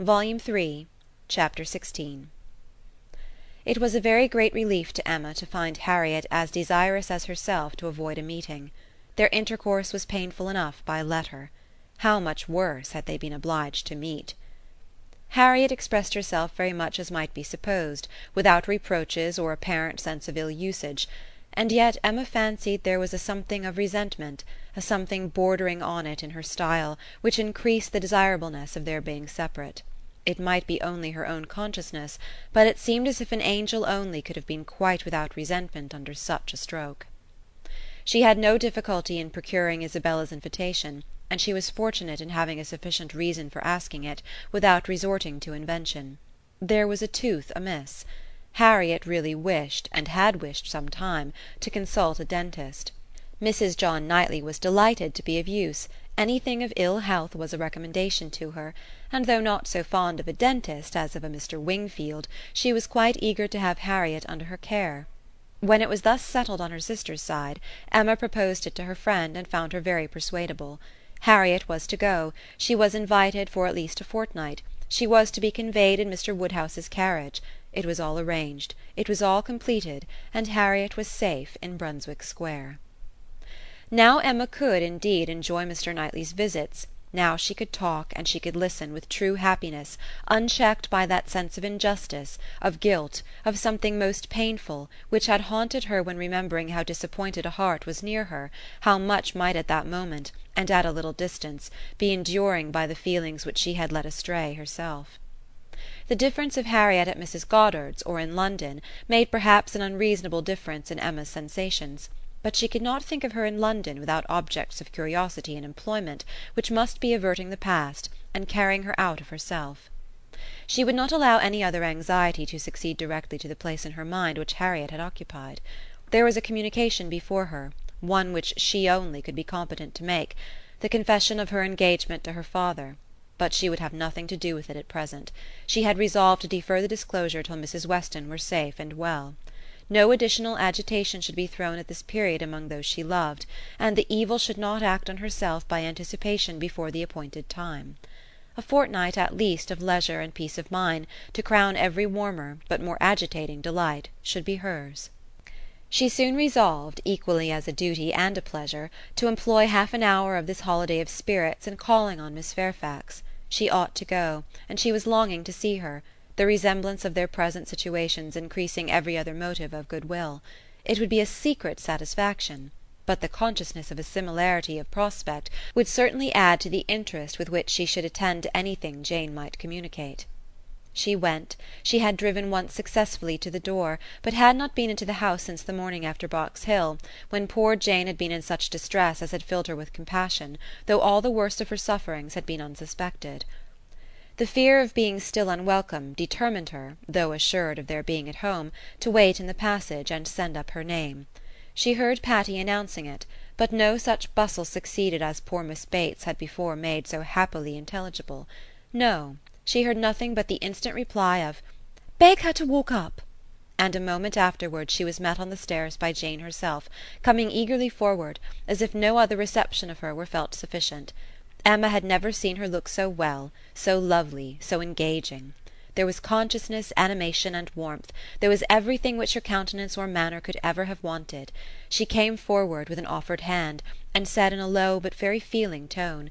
Volume Three, Chapter XVI It was a very great relief to Emma to find Harriet as desirous as herself to avoid a meeting. Their intercourse was painful enough by letter. How much worse had they been obliged to meet! Harriet expressed herself very much as might be supposed, without reproaches or apparent sense of ill usage; and yet Emma fancied there was a something of resentment, a something bordering on it in her style, which increased the desirableness of their being separate. It might be only her own consciousness, but it seemed as if an angel only could have been quite without resentment under such a stroke. She had no difficulty in procuring Isabella's invitation, and she was fortunate in having a sufficient reason for asking it without resorting to invention. There was a tooth amiss. Harriet really wished, and had wished some time, to consult a dentist. Mrs. John Knightley was delighted to be of use; anything of ill health was a recommendation to her; and though not so fond of a dentist as of a Mr. Wingfield, she was quite eager to have Harriet under her care. When it was thus settled on her sister's side, Emma proposed it to her friend and found her very persuadable. Harriet was to go; she was invited for at least a fortnight; she was to be conveyed in Mr. Woodhouse's carriage; it was all arranged, it was all completed, and Harriet was safe in Brunswick Square. Now Emma could, indeed, enjoy Mr. Knightley's visits; now she could talk and she could listen with true happiness, unchecked by that sense of injustice, of guilt, of something most painful, which had haunted her when remembering how disappointed a heart was near her, how much might at that moment, and at a little distance, be enduring by the feelings which she had led astray herself. The difference of Harriet at Mrs. Goddard's or in London made perhaps an unreasonable difference in Emma's sensations but she could not think of her in London without objects of curiosity and employment which must be averting the past and carrying her out of herself. She would not allow any other anxiety to succeed directly to the place in her mind which Harriet had occupied. There was a communication before her, one which she only could be competent to make, the confession of her engagement to her father; but she would have nothing to do with it at present. She had resolved to defer the disclosure till Mrs. Weston were safe and well. No additional agitation should be thrown at this period among those she loved, and the evil should not act on herself by anticipation before the appointed time. A fortnight at least of leisure and peace of mind, to crown every warmer, but more agitating delight, should be hers. She soon resolved, equally as a duty and a pleasure, to employ half an hour of this holiday of spirits in calling on Miss Fairfax. She ought to go, and she was longing to see her the resemblance of their present situations increasing every other motive of goodwill. It would be a secret satisfaction; but the consciousness of a similarity of prospect would certainly add to the interest with which she should attend to anything Jane might communicate. She went; she had driven once successfully to the door, but had not been into the house since the morning after Box Hill, when poor Jane had been in such distress as had filled her with compassion, though all the worst of her sufferings had been unsuspected. The fear of being still unwelcome determined her, though assured of their being at home, to wait in the passage and send up her name. She heard Patty announcing it, but no such bustle succeeded as poor Miss Bates had before made so happily intelligible. No, she heard nothing but the instant reply of "Beg her to walk up," and a moment afterwards she was met on the stairs by Jane herself, coming eagerly forward, as if no other reception of her were felt sufficient. Emma had never seen her look so well, so lovely, so engaging. There was consciousness, animation, and warmth; there was everything which her countenance or manner could ever have wanted. She came forward with an offered hand, and said in a low but very feeling tone: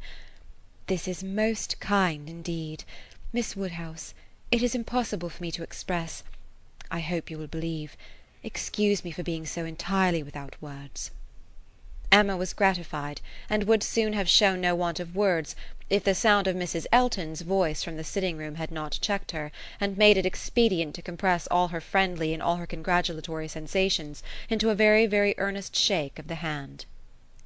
"This is most kind indeed. Miss Woodhouse, it is impossible for me to express I hope you will believe excuse me for being so entirely without words." Emma was gratified, and would soon have shown no want of words if the sound of Mrs. Elton's voice from the sitting room had not checked her, and made it expedient to compress all her friendly and all her congratulatory sensations into a very very earnest shake of the hand.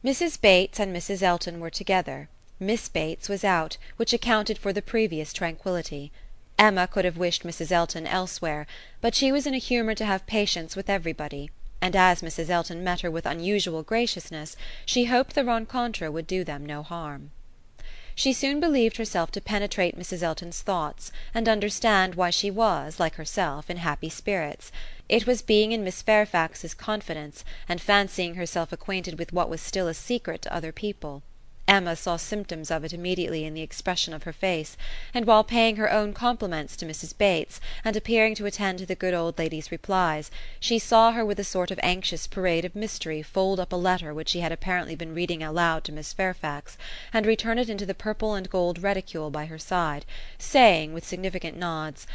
Mrs. Bates and Mrs. Elton were together; Miss Bates was out, which accounted for the previous tranquillity. Emma could have wished Mrs. Elton elsewhere, but she was in a humour to have patience with everybody and as Mrs. Elton met her with unusual graciousness she hoped the rencontre would do them no harm. She soon believed herself to penetrate Mrs. Elton's thoughts, and understand why she was, like herself, in happy spirits: it was being in Miss Fairfax's confidence, and fancying herself acquainted with what was still a secret to other people. Emma saw symptoms of it immediately in the expression of her face, and while paying her own compliments to Mrs. Bates, and appearing to attend to the good old lady's replies, she saw her with a sort of anxious parade of mystery fold up a letter which she had apparently been reading aloud to Miss Fairfax, and return it into the purple and gold reticule by her side, saying, with significant nods,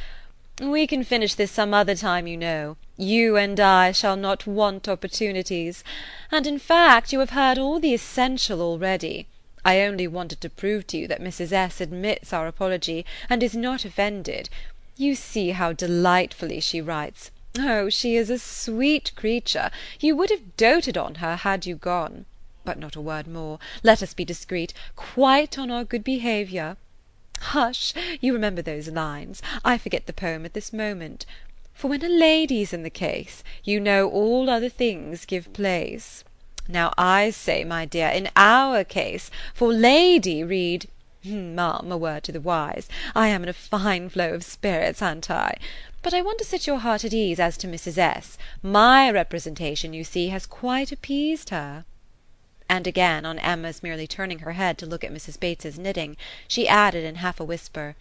"We can finish this some other time, you know. You and I shall not want opportunities. And in fact you have heard all the essential already. I only wanted to prove to you that Mrs. S. admits our apology, and is not offended. You see how delightfully she writes. Oh, she is a sweet creature! You would have doted on her had you gone. But not a word more. Let us be discreet, quite on our good behaviour. Hush! you remember those lines. I forget the poem at this moment. For when a lady's in the case, You know all other things give place. Now I say, my dear, in our case, for lady read hmm, Ma'am, a word to the wise. I am in a fine flow of spirits, a'n't I? But I want to set your heart at ease as to Mrs. S. My representation, you see, has quite appeased her. And again, on Emma's merely turning her head to look at Mrs. Bates's knitting, she added in half a whisper,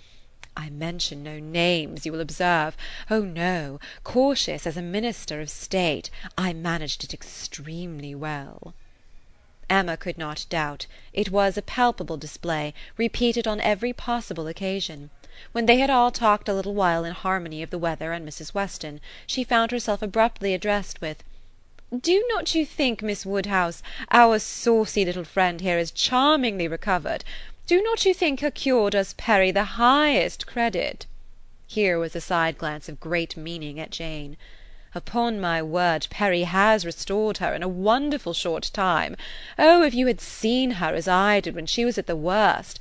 I mention no names, you will observe. Oh no! cautious as a minister of state, I managed it extremely well." Emma could not doubt. It was a palpable display, repeated on every possible occasion. When they had all talked a little while in harmony of the weather and Mrs. Weston, she found herself abruptly addressed with "Do not you think, Miss Woodhouse, our saucy little friend here is charmingly recovered? Do not you think her cure does Perry the highest credit?" Here was a side glance of great meaning at Jane. "Upon my word, Perry has restored her in a wonderful short time. Oh, if you had seen her as I did when she was at the worst!"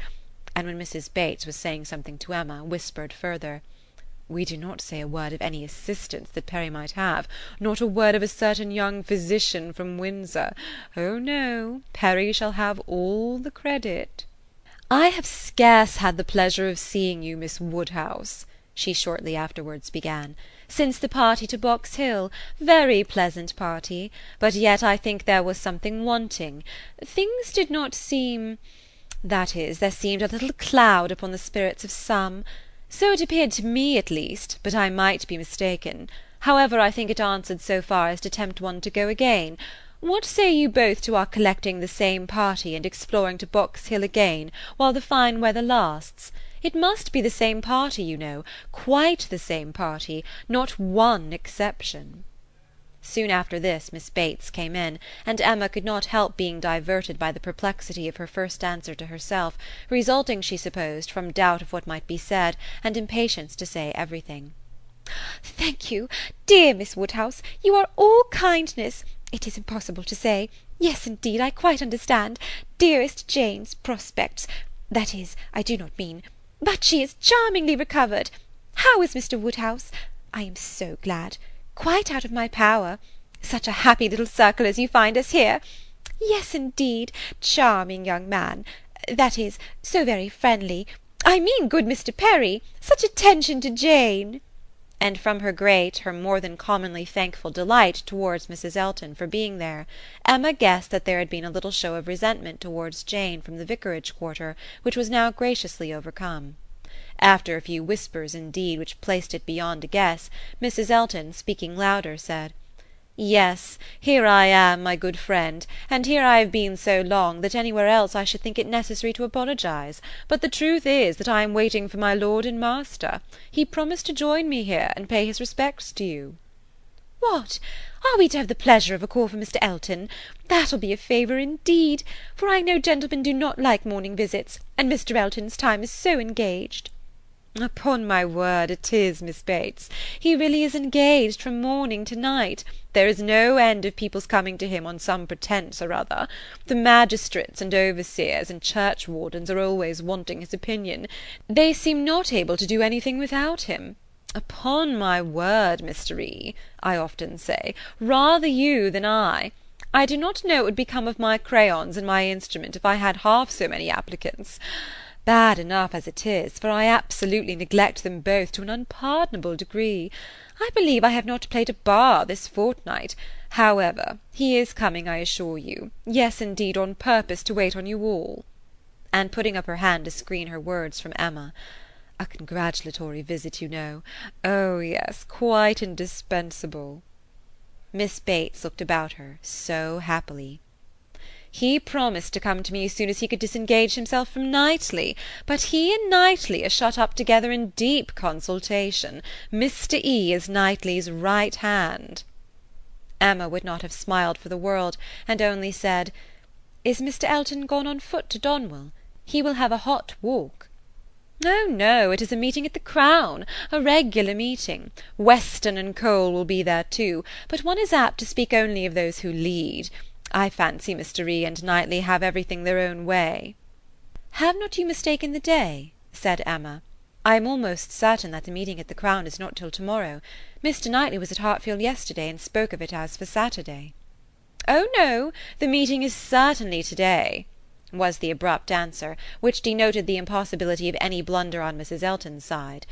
and when Mrs. Bates was saying something to Emma, whispered further. We do not say a word of any assistance that Perry might have, not a word of a certain young physician from Windsor. Oh no, Perry shall have all the credit. "I have scarce had the pleasure of seeing you, Miss Woodhouse," she shortly afterwards began, "since the party to Box Hill; very pleasant party; but yet I think there was something wanting. Things did not seem that is, there seemed a little cloud upon the spirits of some. So it appeared to me at least, but I might be mistaken. However, I think it answered so far as to tempt one to go again. What say you both to our collecting the same party and exploring to Box Hill again, while the fine weather lasts? It must be the same party, you know, quite the same party, not one exception." Soon after this Miss Bates came in, and Emma could not help being diverted by the perplexity of her first answer to herself, resulting, she supposed, from doubt of what might be said, and impatience to say everything. "Thank you, dear Miss Woodhouse, you are all kindness. It is impossible to say. Yes, indeed, I quite understand. Dearest Jane's prospects that is, I do not mean but she is charmingly recovered. How is Mr. Woodhouse? I am so glad. Quite out of my power. Such a happy little circle as you find us here. Yes, indeed, charming young man. That is, so very friendly. I mean good Mr. Perry. Such attention to Jane and from her great, her more than commonly thankful delight towards Mrs. Elton for being there, Emma guessed that there had been a little show of resentment towards Jane from the vicarage quarter, which was now graciously overcome. After a few whispers indeed which placed it beyond a guess, Mrs. Elton, speaking louder, said Yes, here I am, my good friend, and here I have been so long that anywhere else I should think it necessary to apologize; but the truth is that I am waiting for my lord and master. He promised to join me here, and pay his respects to you." "What! are we to have the pleasure of a call from Mr. Elton? That'll be a favour indeed, for I know gentlemen do not like morning visits, and Mr. Elton's time is so engaged." "Upon my word it is, Miss Bates. He really is engaged from morning to night. There is no end of people's coming to him on some pretence or other. The magistrates and overseers and churchwardens are always wanting his opinion. They seem not able to do anything without him. Upon my word, Mr. E., I often say, rather you than I. I do not know what would become of my crayons and my instrument if I had half so many applicants. Bad enough as it is, for I absolutely neglect them both to an unpardonable degree. I believe I have not played a bar this fortnight. However, he is coming, I assure you; yes, indeed, on purpose to wait on you all." and putting up her hand to screen her words from Emma. "A congratulatory visit, you know. Oh yes, quite indispensable." Miss Bates looked about her so happily. "He promised to come to me as soon as he could disengage himself from Knightley; but he and Knightley are shut up together in deep consultation. Mr. E. is Knightley's right hand." Emma would not have smiled for the world, and only said, "Is Mr. Elton gone on foot to Donwell? He will have a hot walk." "Oh no, it is a meeting at the Crown, a regular meeting. Weston and Cole will be there too, but one is apt to speak only of those who lead. I fancy Mr. E. and Knightley have everything their own way." "Have not you mistaken the day?" said Emma. "I am almost certain that the meeting at the Crown is not till to morrow. Mr. Knightley was at Hartfield yesterday, and spoke of it as for Saturday." "Oh no, the meeting is certainly to day," was the abrupt answer, which denoted the impossibility of any blunder on Mrs. Elton's side.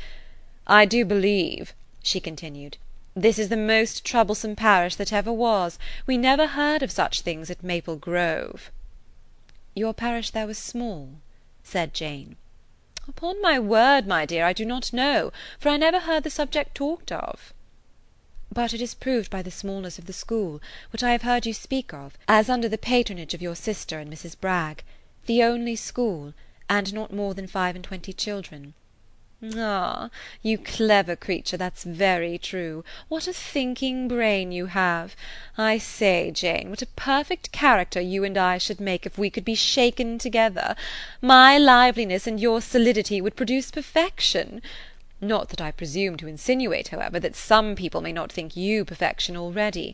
"I do believe," she continued. This is the most troublesome parish that ever was. We never heard of such things at Maple Grove." "Your parish there was small?" said Jane. "Upon my word, my dear, I do not know, for I never heard the subject talked of." "But it is proved by the smallness of the school, which I have heard you speak of, as under the patronage of your sister and Mrs. Bragg; the only school, and not more than five and twenty children. "Ah, you clever creature, that's very true. What a thinking brain you have! I say, Jane, what a perfect character you and I should make if we could be shaken together. My liveliness and your solidity would produce perfection. Not that I presume to insinuate, however, that some people may not think you perfection already.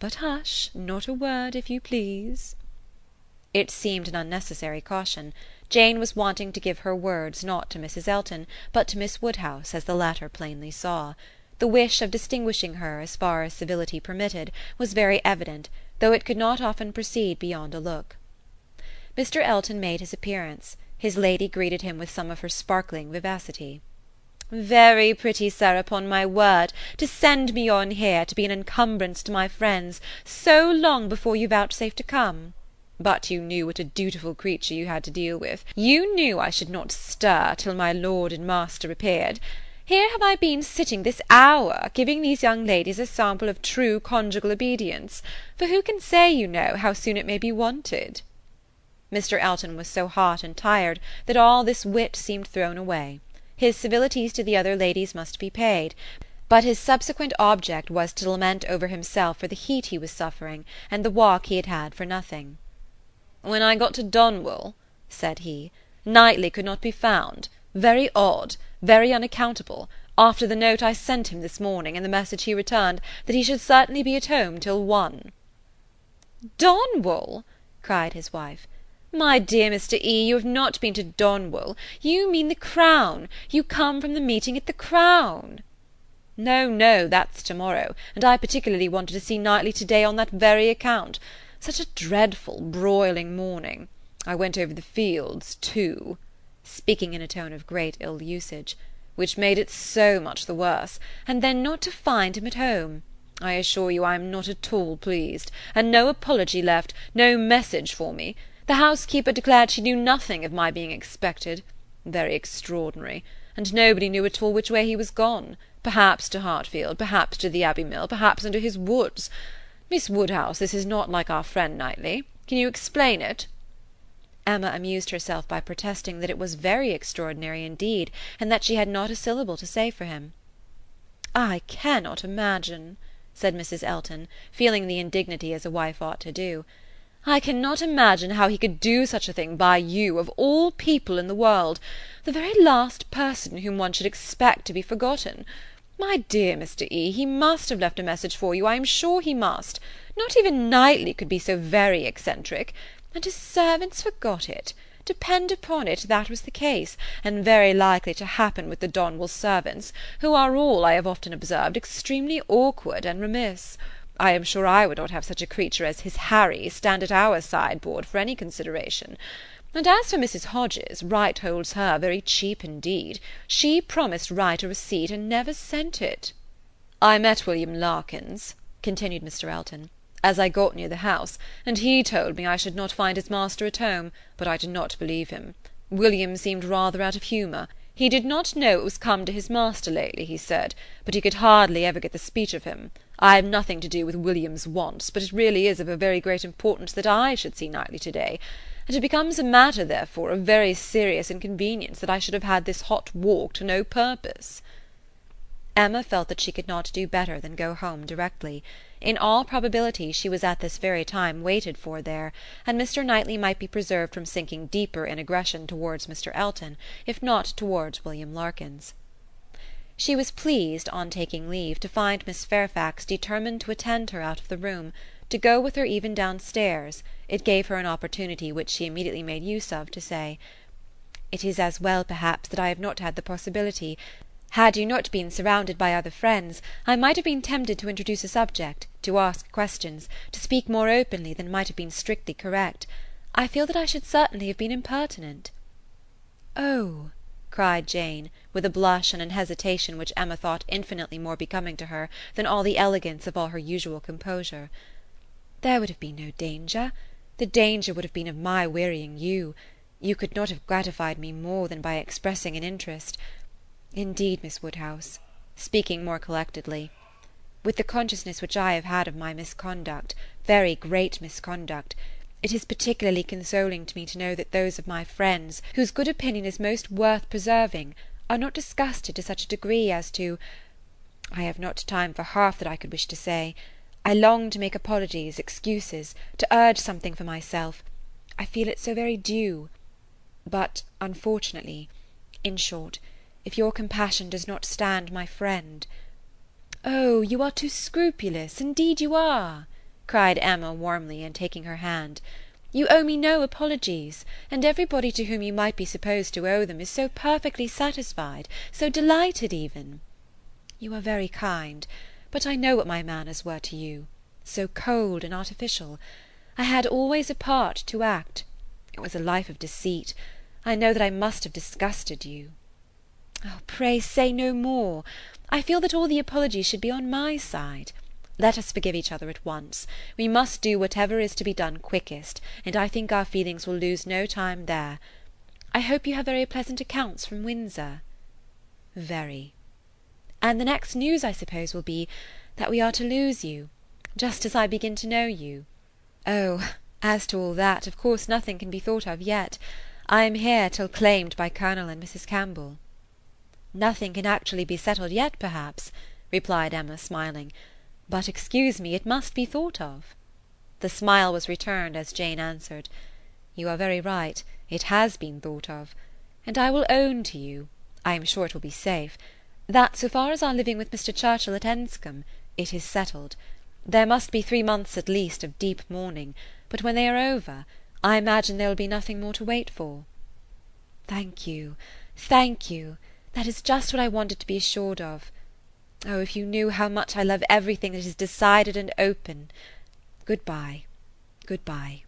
But hush, not a word, if you please." It seemed an unnecessary caution. Jane was wanting to give her words not to Mrs. Elton, but to Miss Woodhouse, as the latter plainly saw. The wish of distinguishing her, as far as civility permitted, was very evident, though it could not often proceed beyond a look. Mr. Elton made his appearance. His lady greeted him with some of her sparkling vivacity. "Very pretty, sir, upon my word, to send me on here to be an encumbrance to my friends, so long before you vouchsafe to come. But you knew what a dutiful creature you had to deal with. You knew I should not stir till my lord and master appeared. Here have I been sitting this hour, giving these young ladies a sample of true conjugal obedience; for who can say, you know, how soon it may be wanted?" Mr. Elton was so hot and tired that all this wit seemed thrown away. His civilities to the other ladies must be paid, but his subsequent object was to lament over himself for the heat he was suffering, and the walk he had had for nothing. "When I got to Donwell," said he, "Knightley could not be found. Very odd, very unaccountable, after the note I sent him this morning, and the message he returned, that he should certainly be at home till one." "Donwell!" cried his wife. "My dear Mr. E., you have not been to Donwell. You mean the Crown. You come from the meeting at the Crown." "No, no, that's to morrow, and I particularly wanted to see Knightley to day on that very account. Such a dreadful broiling morning. I went over the fields too," speaking in a tone of great ill usage, "which made it so much the worse; and then not to find him at home. I assure you I am not at all pleased; and no apology left, no message for me. The housekeeper declared she knew nothing of my being expected. Very extraordinary. And nobody knew at all which way he was gone; perhaps to Hartfield, perhaps to the Abbey Mill, perhaps into his woods. Miss Woodhouse, this is not like our friend Knightley. Can you explain it?" Emma amused herself by protesting that it was very extraordinary indeed, and that she had not a syllable to say for him. "I cannot imagine," said Mrs. Elton, feeling the indignity as a wife ought to do, "I cannot imagine how he could do such a thing by you, of all people in the world, the very last person whom one should expect to be forgotten. My dear Mr. E., he must have left a message for you, I am sure he must. Not even Knightley could be so very eccentric. And his servants forgot it! Depend upon it, that was the case, and very likely to happen with the Donwell servants, who are all, I have often observed, extremely awkward and remiss. I am sure I would not have such a creature as his Harry stand at our sideboard for any consideration. And as for Mrs. Hodges, Wright holds her very cheap indeed. She promised Wright a receipt, and never sent it." "I met William Larkins," continued Mr. Elton. as I got near the house, and he told me I should not find his master at home, but I did not believe him. William seemed rather out of humour. He did not know it was come to his master lately, he said, but he could hardly ever get the speech of him. I have nothing to do with William's wants, but it really is of a very great importance that I should see Knightley to-day, and it becomes a matter, therefore, of very serious inconvenience that I should have had this hot walk to no purpose. Emma felt that she could not do better than go home directly. In all probability she was at this very time waited for there, and Mr. Knightley might be preserved from sinking deeper in aggression towards Mr. Elton, if not towards William Larkins. She was pleased, on taking leave, to find Miss Fairfax determined to attend her out of the room, to go with her even downstairs; it gave her an opportunity which she immediately made use of to say: "It is as well, perhaps, that I have not had the possibility. Had you not been surrounded by other friends, I might have been tempted to introduce a subject, to ask questions, to speak more openly than might have been strictly correct. I feel that I should certainly have been impertinent." "Oh!" cried Jane, with a blush and an hesitation which Emma thought infinitely more becoming to her than all the elegance of all her usual composure. "There would have been no danger. The danger would have been of my wearying you. You could not have gratified me more than by expressing an interest. Indeed, Miss Woodhouse," speaking more collectedly, "with the consciousness which I have had of my misconduct, very great misconduct, it is particularly consoling to me to know that those of my friends whose good opinion is most worth preserving are not disgusted to such a degree as to I have not time for half that I could wish to say. I long to make apologies, excuses, to urge something for myself. I feel it so very due. But, unfortunately, in short, if your compassion does not stand my friend "Oh, you are too scrupulous, indeed you are!" cried Emma warmly and taking her hand. "You owe me no apologies, and everybody to whom you might be supposed to owe them is so perfectly satisfied, so delighted even." "You are very kind, but I know what my manners were to you so cold and artificial. I had always a part to act. It was a life of deceit. I know that I must have disgusted you. Oh, pray say no more. I feel that all the apologies should be on my side. Let us forgive each other at once. We must do whatever is to be done quickest, and I think our feelings will lose no time there. I hope you have very pleasant accounts from Windsor. Very. And the next news, I suppose, will be that we are to lose you, just as I begin to know you. Oh, as to all that, of course nothing can be thought of yet. I am here till claimed by Colonel and Mrs. Campbell. "Nothing can actually be settled yet, perhaps," replied Emma, smiling; "but, excuse me, it must be thought of." The smile was returned as Jane answered: "You are very right, it has been thought of; and I will own to you I am sure it will be safe that, so far as our living with Mr. Churchill at Enscombe, it is settled. There must be three months at least of deep mourning, but when they are over, I imagine there will be nothing more to wait for." "Thank you, thank you! That is just what I wanted to be assured of. Oh, if you knew how much I love everything that is decided and open! Good bye, good bye."